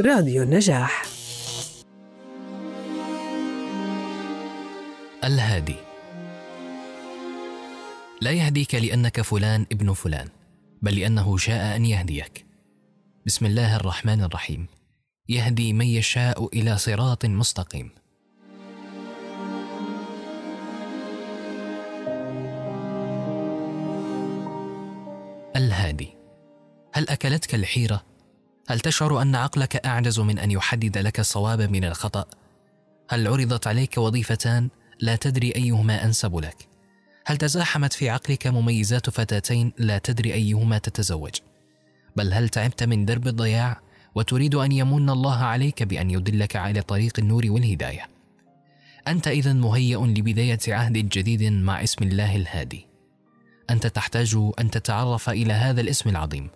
راديو النجاح. الهادي. لا يهديك لأنك فلان ابن فلان بل لأنه شاء أن يهديك. بسم الله الرحمن الرحيم. يهدي من يشاء إلى صراط مستقيم. الهادي. هل أكلتك الحيرة؟ هل تشعر أن عقلك أعجز من أن يحدد لك الصواب من الخطأ؟ هل عرضت عليك وظيفتان لا تدري أيهما أنسب لك؟ هل تزاحمت في عقلك مميزات فتاتين لا تدري أيهما تتزوج؟ بل هل تعبت من درب الضياع وتريد أن يمن الله عليك بأن يدلك على طريق النور والهداية؟ أنت إذا مهيأ لبداية عهد جديد مع اسم الله الهادي. أنت تحتاج أن تتعرف إلى هذا الاسم العظيم.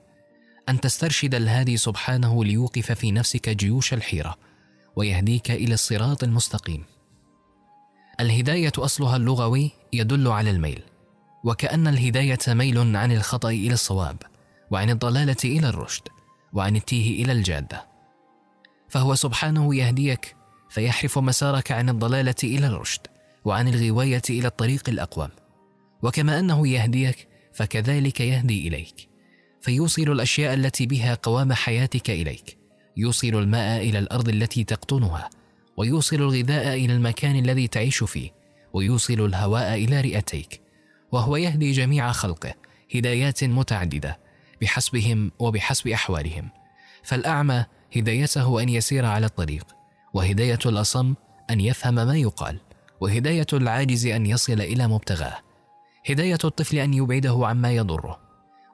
أن تسترشد الهادي سبحانه ليوقف في نفسك جيوش الحيرة ويهديك إلى الصراط المستقيم. الهداية أصلها اللغوي يدل على الميل وكأن الهداية ميل عن الخطأ إلى الصواب وعن الضلالة إلى الرشد وعن التيه إلى الجادة. فهو سبحانه يهديك فيحرف مسارك عن الضلالة إلى الرشد وعن الغواية إلى الطريق الأقوم. وكما أنه يهديك فكذلك يهدي إليك. فيوصل الأشياء التي بها قوام حياتك إليك. يوصل الماء إلى الأرض التي تقطنها ويوصل الغذاء إلى المكان الذي تعيش فيه ويوصل الهواء إلى رئتيك. وهو يهدي جميع خلقه هدايات متعددة بحسبهم وبحسب أحوالهم. فالأعمى هدايته أن يسير على الطريق وهداية الأصم أن يفهم ما يقال وهداية العاجز أن يصل إلى مبتغاه. هداية الطفل أن يبعده عما يضره.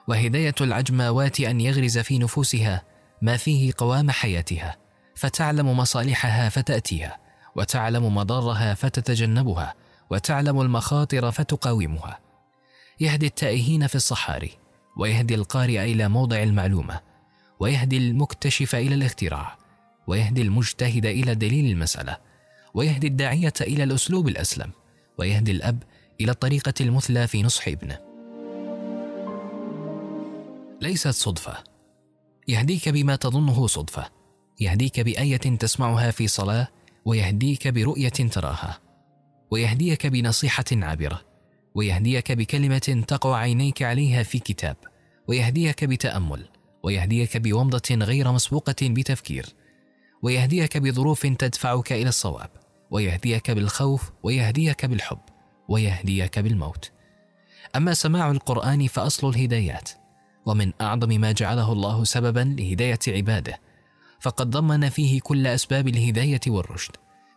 وهداية العجماوات أن يغرز في نفوسها ما فيه قوام حياتها فتعلم مصالحها فتأتيها وتعلم مضارها فتتجنبها وتعلم المخاطر فتقاومها. يهدي التائهين في الصحاري ويهدي القارئ إلى موضع المعلومة ويهدي المكتشف إلى الاختراع ويهدي المجتهد إلى دليل المسألة ويهدي الداعية إلى الأسلوب الأسلم ويهدي الأب إلى الطريقة المثلى في نصح ابنه. ليست صدفة. يهديك بما تظنه صدفة. يهديك بآية تسمعها في صلاة ويهديك برؤية تراها. ويهديك بنصيحة عابرة. ويهديك بكلمة تقع عينيك عليها في كتاب. ويهديك بتأمل. ويهديك بومضة غير مسبوقة بتفكير. ويهديك بظروف تدفعك إلى الصواب. ويهديك بالخوف ويهديك بالحب. ويهديك بالموت. أما سماع القرآن فأصل الهدايات. ومن أعظم ما جعله الله سببا لهداية عباده فقد ضمن فيه كل أسباب الهداية والرشد.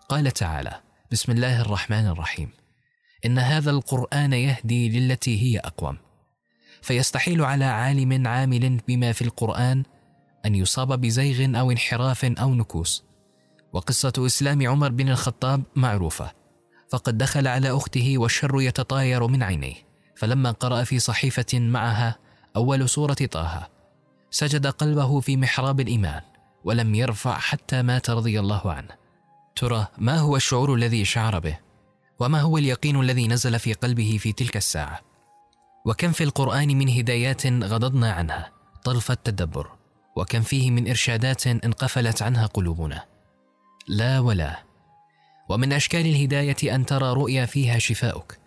قال تعالى بسم الله الرحمن الرحيم. إن هذا القرآن يهدي للتي هي أقوم. فيستحيل على عالم عامل بما في القرآن أن يصاب بزيغ أو انحراف أو نكوس. وقصة إسلام عمر بن الخطاب معروفة. فقد دخل على أخته والشر يتطاير من عينيه. فلما قرأ في صحيفة معها أول سورة طه. سجد قلبه في محراب الإيمان ولم يرفع حتى مات رضي الله عنه. ترى ما هو الشعور الذي شعر به؟ وما هو اليقين الذي نزل في قلبه في تلك الساعة؟ وكم في القرآن من هدايات غضضنا عنها؟ طرف التدبر. وكم فيه من إرشادات انقفلت عنها قلوبنا؟ لا ولا. ومن أشكال الهداية أن ترى رؤيا فيها شفاؤك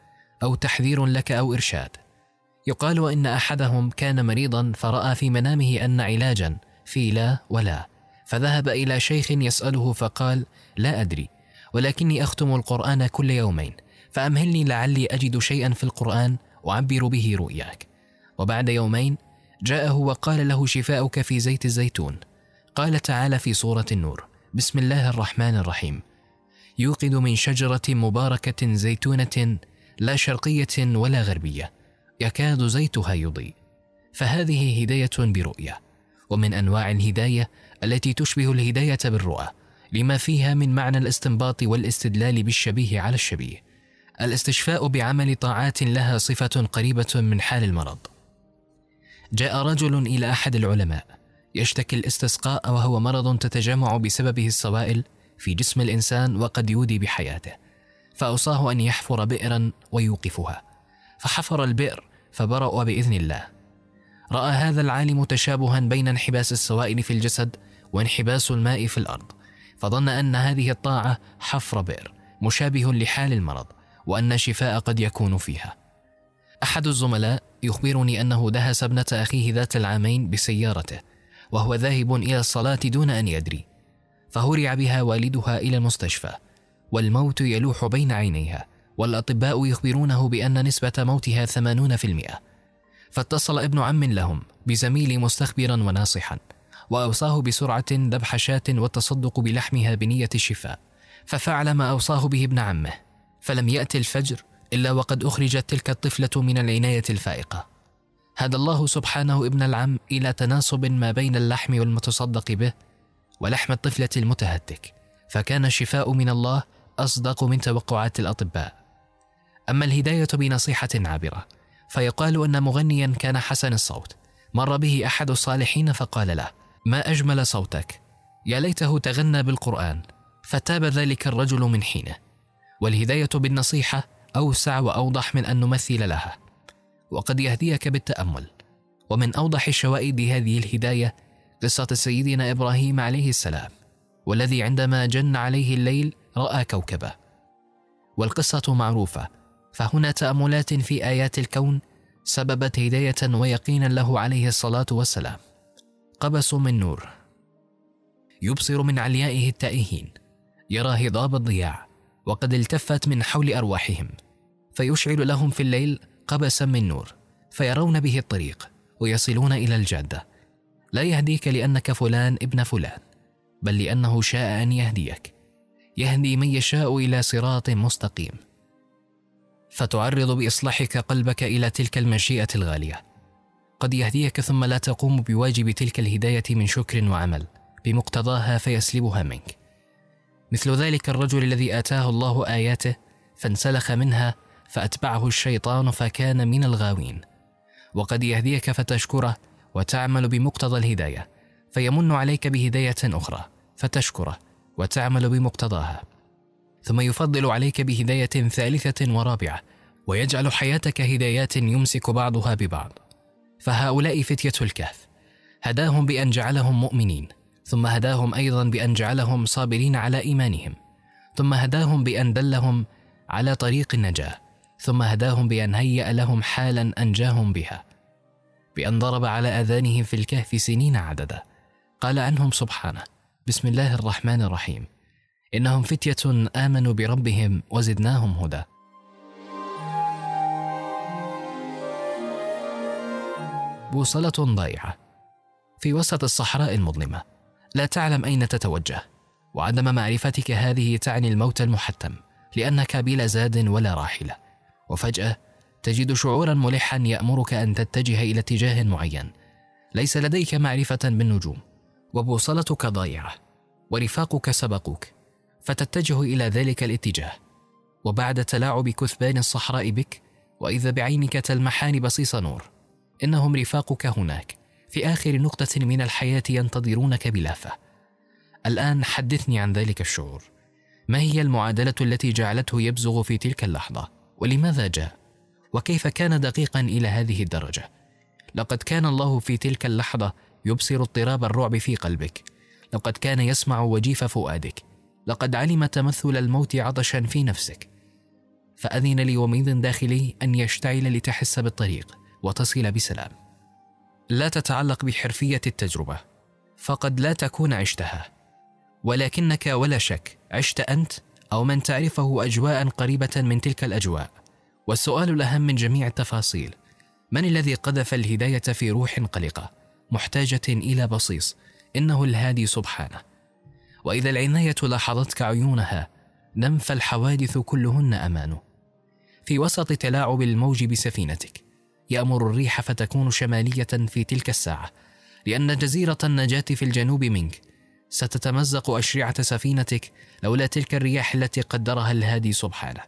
أو تحذير لك أو إرشاد. يقال إن أحدهم كان مريضا فرأى في منامه أن علاجا في لا ولا فذهب إلى شيخ يسأله فقال لا أدري ولكني أختم القرآن كل يومين فأمهلني لعلي أجد شيئا في القرآن اعبر به رؤياك. وبعد يومين جاءه وقال له شفاؤك في زيت الزيتون. قال تعالى في سورة النور بسم الله الرحمن الرحيم. يوقد من شجرة مباركة زيتونة لا شرقية ولا غربية يكاد زيتها يضيء. فهذه هداية برؤية ومن أنواع الهداية التي تشبه الهداية بالرؤى لما فيها من معنى الاستنباط والاستدلال بالشبيه على الشبيه. الاستشفاء بعمل طاعات لها صفة قريبة من حال المرض. جاء رجل إلى أحد العلماء يشتكي الاستسقاء وهو مرض تتجمع بسببه السوائل في جسم الإنسان وقد يودي بحياته فأوصاه أن يحفر بئرا ويوقفها. فحفر البئر فبرأ بإذن الله. رأى هذا العالم تشابها بين انحباس السوائل في الجسد وانحباس الماء في الأرض فظن أن هذه الطاعة حفر بئر مشابه لحال المرض وأن الشفاء قد يكون فيها. أحد الزملاء يخبرني أنه دهس ابنة أخيه ذات العامين بسيارته وهو ذاهب إلى الصلاة دون أن يدري. فهرع بها والدها إلى المستشفى والموت يلوح بين عينيها. والأطباء يخبرونه بأن نسبة موتها ثمانون في المئة. فاتصل ابن عم لهم بزميل مستخبرا وناصحا وأوصاه بسرعة ذبح شاة والتصدق بلحمها بنية الشفاء. ففعل ما أوصاه به ابن عمه. فلم يأتي الفجر إلا وقد أخرجت تلك الطفلة من العناية الفائقة. هدى الله سبحانه ابن العم إلى تناسب ما بين اللحم والمتصدق به ولحم الطفلة المتهتك. فكان الشفاء من الله أصدق من توقعات الأطباء. أما الهداية بنصيحة عابرة. فيقال أن مغنيا كان حسن الصوت. مر به أحد الصالحين فقال له ما أجمل صوتك؟ يا ليته تغنى بالقرآن فتاب ذلك الرجل من حينه. والهداية بالنصيحة أوسع وأوضح من أن نمثل لها. وقد يهديك بالتأمل. ومن أوضح شوائد هذه الهداية قصة سيدنا إبراهيم عليه السلام والذي عندما جن عليه الليل رأى كوكبا والقصة معروفة فهنا تأملات في آيات الكون سببت هداية ويقينا له عليه الصلاة والسلام. قبس من نور. يبصر من عليائه التائهين. يرى هضاب الضياع. وقد التفت من حول أرواحهم. فيشعل لهم في الليل قبسا من نور. فيرون به الطريق. ويصلون إلى الجادة. لا يهديك لأنك فلان ابن فلان. بل لأنه شاء أن يهديك. يهدي من يشاء إلى صراط مستقيم. فتعرض بإصلاحك قلبك إلى تلك المشيئة الغالية. قد يهديك ثم لا تقوم بواجب تلك الهداية من شكر وعمل بمقتضاها فيسلبها منك. مثل ذلك الرجل الذي آتاه الله آياته فانسلخ منها فأتبعه الشيطان فكان من الغاوين. وقد يهديك فتشكره وتعمل بمقتضى الهداية فيمن عليك بهداية أخرى فتشكره وتعمل بمقتضاها. ثم يفضل عليك بهداية ثالثة ورابعة ويجعل حياتك هدايات يمسك بعضها ببعض. فهؤلاء فتية الكهف. هداهم بأن جعلهم مؤمنين ثم هداهم أيضا بأن جعلهم صابرين على إيمانهم ثم هداهم بأن دلهم على طريق النجاة ثم هداهم بأن هيأ لهم حالا أنجاهم بها. بأن ضرب على آذانهم في الكهف سنين عددا. قال عنهم سبحانه بسم الله الرحمن الرحيم. إنهم فتية آمنوا بربهم وزدناهم هدى. بوصلة ضائعة. في وسط الصحراء المظلمة. لا تعلم أين تتوجه. وعدم معرفتك هذه تعني الموت المحتم لأنك بلا زاد ولا راحلة وفجأة تجد شعورا ملحا يأمرك أن تتجه إلى اتجاه معين. ليس لديك معرفة بالنجوم. وبوصلتك ضايعة ورفاقك سبقوك. فتتجه إلى ذلك الاتجاه. وبعد تلاعب كثبان الصحراء بك وإذا بعينك تلمحان بصيص نور. إنهم رفاقك هناك. في آخر نقطة من الحياة ينتظرونك بلافة الآن حدثني عن ذلك الشعور. ما هي المعادلة التي جعلته يبزغ في تلك اللحظة؟ ولماذا جاء؟ وكيف كان دقيقا إلى هذه الدرجة؟ لقد كان الله في تلك اللحظة يبصر اضطراب الرعب في قلبك. لقد كان يسمع وجيف فؤادك. لقد علم تمثل الموت عطشا في نفسك. فأذن لوميض داخلي أن يشتعل لتحس بالطريق وتصل بسلام. لا تتعلق بحرفية التجربة فقد لا تكون عشتها. ولكنك ولا شك عشت أنت أو من تعرفه أجواء قريبة من تلك الأجواء. والسؤال الأهم من جميع التفاصيل من الذي قذف الهداية في روح قلقة محتاجة إلى بصيص إنه الهادي سبحانه. وإذا العناية لاحظتك عيونها نم فالحوادث كلهن أمان في وسط تلاعب الموج بسفينتك يأمر الريح فتكون شمالية في تلك الساعة لأن جزيرة النجاة في الجنوب منك. ستتمزق أشرعة سفينتك لولا تلك الرياح التي قدرها الهادي سبحانه.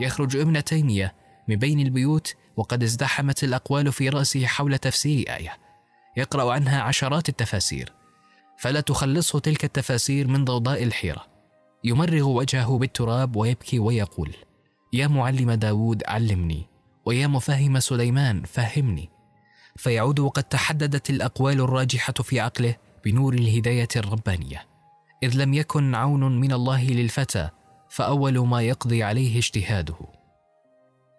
يخرج ابن تيمية من بين البيوت وقد ازدحمت الأقوال في رأسه حول تفسير آية. يقرأ عنها عشرات التفاسير. فلا تخلصه تلك التفاسير من ضوضاء الحيرة. يمرغ وجهه بالتراب ويبكي ويقول يا معلم داود علمني. ويا مفهم سليمان فهمني. فيعود وقد تحددت الأقوال الراجحة في عقله بنور الهداية الربانية. إذ لم يكن عون من الله للفتى فأول ما يقضي عليه اجتهاده.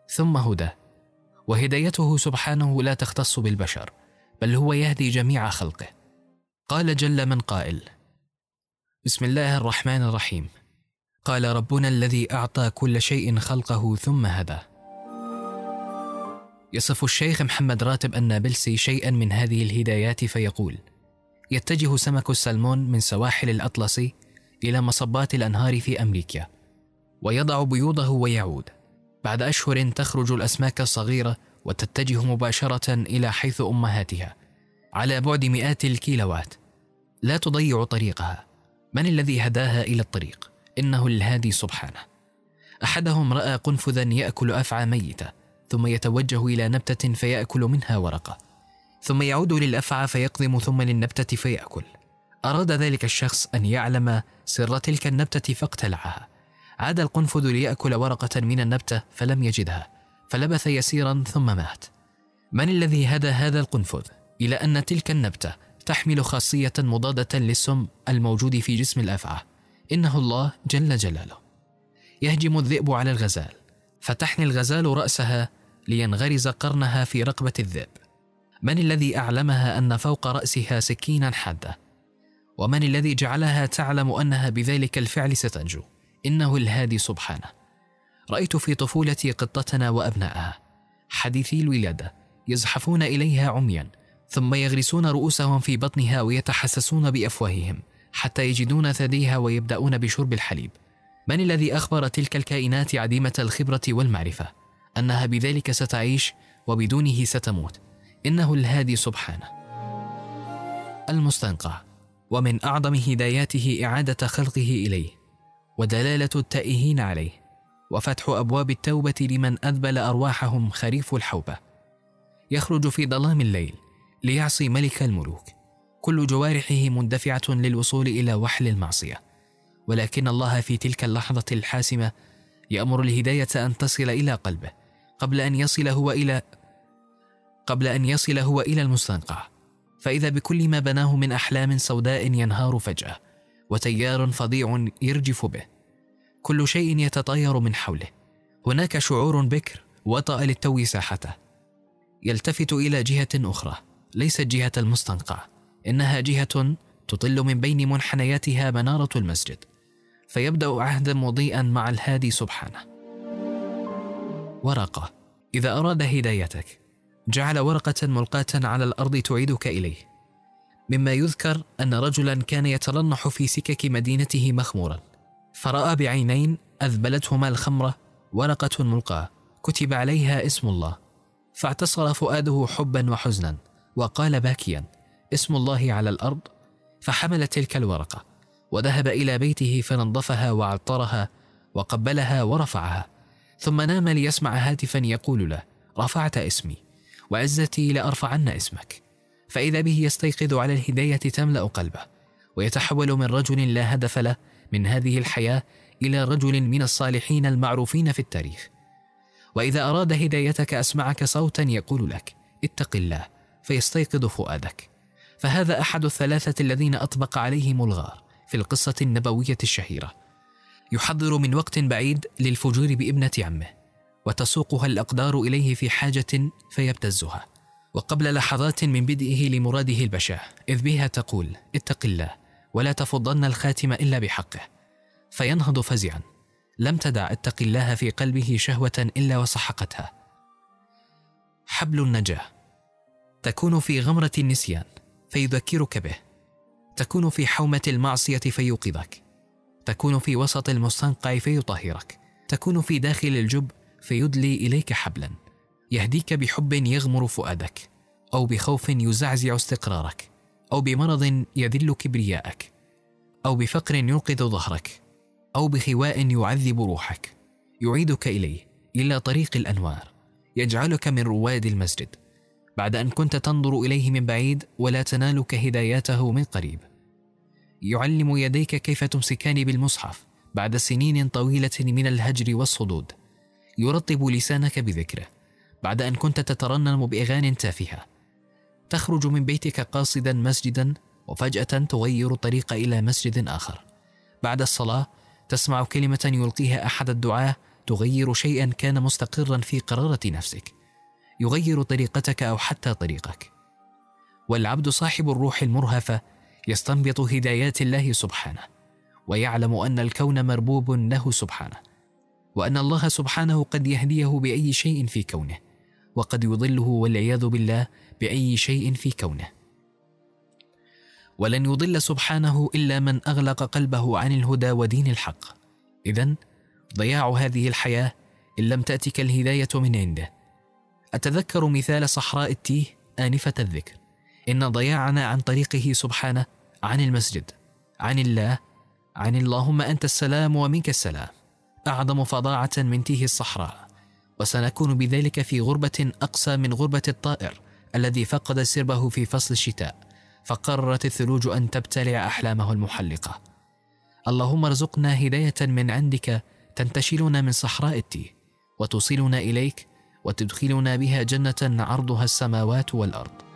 ثم هدى. وهدايته سبحانه لا تختص بالبشر بل هو يهدي جميع خلقه. قال جل من قائل بسم الله الرحمن الرحيم. قال ربنا الذي أعطى كل شيء خلقه ثم هدى. يصف الشيخ محمد راتب النابلسي شيئا من هذه الهدايات فيقول يتجه سمك السلمون من سواحل الاطلسي إلى مصبات الأنهار في أمريكا ويضع بيوضه ويعود. بعد أشهر تخرج الأسماك الصغيرة وتتجه مباشرة إلى حيث أمهاتها. على بعد مئات الكيلوات. لا تضيع طريقها. من الذي هداها إلى الطريق؟ إنه الهادي سبحانه. أحدهم رأى قنفذا يأكل أفعى ميتة ثم يتوجه إلى نبتة فيأكل منها ورقة. ثم يعود للأفعى فيقضم ثم للنبتة فيأكل. أراد ذلك الشخص أن يعلم سر تلك النبتة فاقتلعها. عاد القنفذ ليأكل ورقة من النبتة فلم يجدها فلبث يسيرا ثم مات. من الذي هدى هذا القنفذ؟ إلى أن تلك النبتة تحمل خاصية مضادة للسم الموجود في جسم الأفعى. إنه الله جل جلاله. يهجم الذئب على الغزال فتحني الغزال رأسها لينغرز قرنها في رقبة الذئب. من الذي أعلمها أن فوق رأسها سكينا حادة؟ ومن الذي جعلها تعلم أنها بذلك الفعل ستنجو؟ إنه الهادي سبحانه. رأيت في طفولتي قطتنا وابنائها حديثي الولادة يزحفون إليها عميا. ثم يغرسون رؤوسهم في بطنها ويتحسسون بأفواههم حتى يجدون ثديها ويبدأون بشرب الحليب. من الذي أخبر تلك الكائنات عديمة الخبرة والمعرفة؟ أنها بذلك ستعيش وبدونه ستموت. إنه الهادي سبحانه. المستنقع. ومن أعظم هداياته إعادة خلقه إليه. ودلالة التائهين عليه. وفتح أبواب التوبة لمن أذبل أرواحهم خريف الحوبة. يخرج في ظلام الليل. ليعصي ملك الملوك. كل جوارحه مندفعة للوصول إلى وحل المعصية. ولكن الله في تلك اللحظة الحاسمة يأمر الهداية أن تصل إلى قلبه قبل أن يصل هو إلى قبل أن يصل هو إلى المستنقع. فإذا بكل ما بناه من أحلام سوداء ينهار فجأة وتيار فظيع يرجف به. كل شيء يتطاير من حوله. هناك شعور بكر وطأ للتو ساحته. يلتفت إلى جهة أخرى. ليست جهة المستنقع إنها جهة تطل من بين منحنياتها منارة المسجد فيبدأ عهدا مضيئا مع الهادي سبحانه. ورقة إذا أراد هدايتك جعل ورقة ملقاة على الأرض تعيدك إليه. مما يذكر أن رجلا كان يترنح في سكك مدينته مخمورا فرأى بعينين أذبلتهما الخمرة ورقة ملقاة كتب عليها اسم الله فاعتصر فؤاده حبا وحزنا. وقال باكيا اسم الله على الأرض. فحمل تلك الورقة وذهب إلى بيته فنظفها وعطرها وقبلها ورفعها ثم نام ليسمع هاتفا يقول له رفعت اسمي وعزتي لأرفعن اسمك. فإذا به يستيقظ على الهداية تملأ قلبه ويتحول من رجل لا هدف له من هذه الحياة إلى رجل من الصالحين المعروفين في التاريخ. وإذا أراد هدايتك أسمعك صوتا يقول لك اتق الله فيستيقظ فؤادك. فهذا أحد الثلاثة الذين أطبق عليهم الغار في القصة النبوية الشهيرة. يحضر من وقت بعيد للفجور بابنة عمه وتسوقها الأقدار إليه في حاجة فيبتزها. وقبل لحظات من بدئه لمراده البشع إذ بها تقول اتق الله ولا تفضن الخاتم إلا بحقه. فينهض فزعا لم تدع اتق الله في قلبه شهوة إلا وسحقتها. حبل النجاة تكون في غمرة النسيان فيذكرك به. تكون في حومة المعصية فيوقظك. تكون في وسط المستنقع فيطهرك. تكون في داخل الجب فيدلي إليك حبلا. يهديك بحب يغمر فؤادك أو بخوف يزعزع استقرارك أو بمرض يذل كبرياءك أو بفقر ينقذ ظهرك أو بخواء يعذب روحك. يعيدك إليه إلى طريق الأنوار. يجعلك من رواد المسجد. بعد أن كنت تنظر إليه من بعيد ولا تنالك هداياته من قريب. يعلم يديك كيف تمسكان بالمصحف بعد سنين طويلة من الهجر والصدود. يرطب لسانك بذكره بعد أن كنت تترنم بأغان تافهة. تخرج من بيتك قاصدا مسجدا وفجأة تغير الطريق إلى مسجد آخر. بعد الصلاة تسمع كلمة يلقيها أحد الدعاة تغير شيئا كان مستقرا في قرارة نفسك. يغير طريقتك أو حتى طريقك. والعبد صاحب الروح المرهفة يستنبط هدايات الله سبحانه ويعلم أن الكون مربوب له سبحانه وأن الله سبحانه قد يهديه بأي شيء في كونه وقد يضله والعياذ بالله بأي شيء في كونه. ولن يضل سبحانه إلا من أغلق قلبه عن الهدى ودين الحق. اذا ضياع هذه الحياة إن لم تأتك الهداية من عنده. أتذكر مثال صحراء التيه آنفة الذكر. إن ضياعنا عن طريقه سبحانه عن المسجد عن الله عن اللهم أنت السلام ومنك السلام. أعظم فظاعه من تيه الصحراء. وسنكون بذلك في غربة اقسى من غربة الطائر الذي فقد سربه في فصل الشتاء فقررت الثلوج أن تبتلع أحلامه المحلقة. اللهم ارزقنا هداية من عندك تنتشلنا من صحراء التيه وتوصلنا إليك وتدخلنا بها جنة عرضها السماوات والأرض.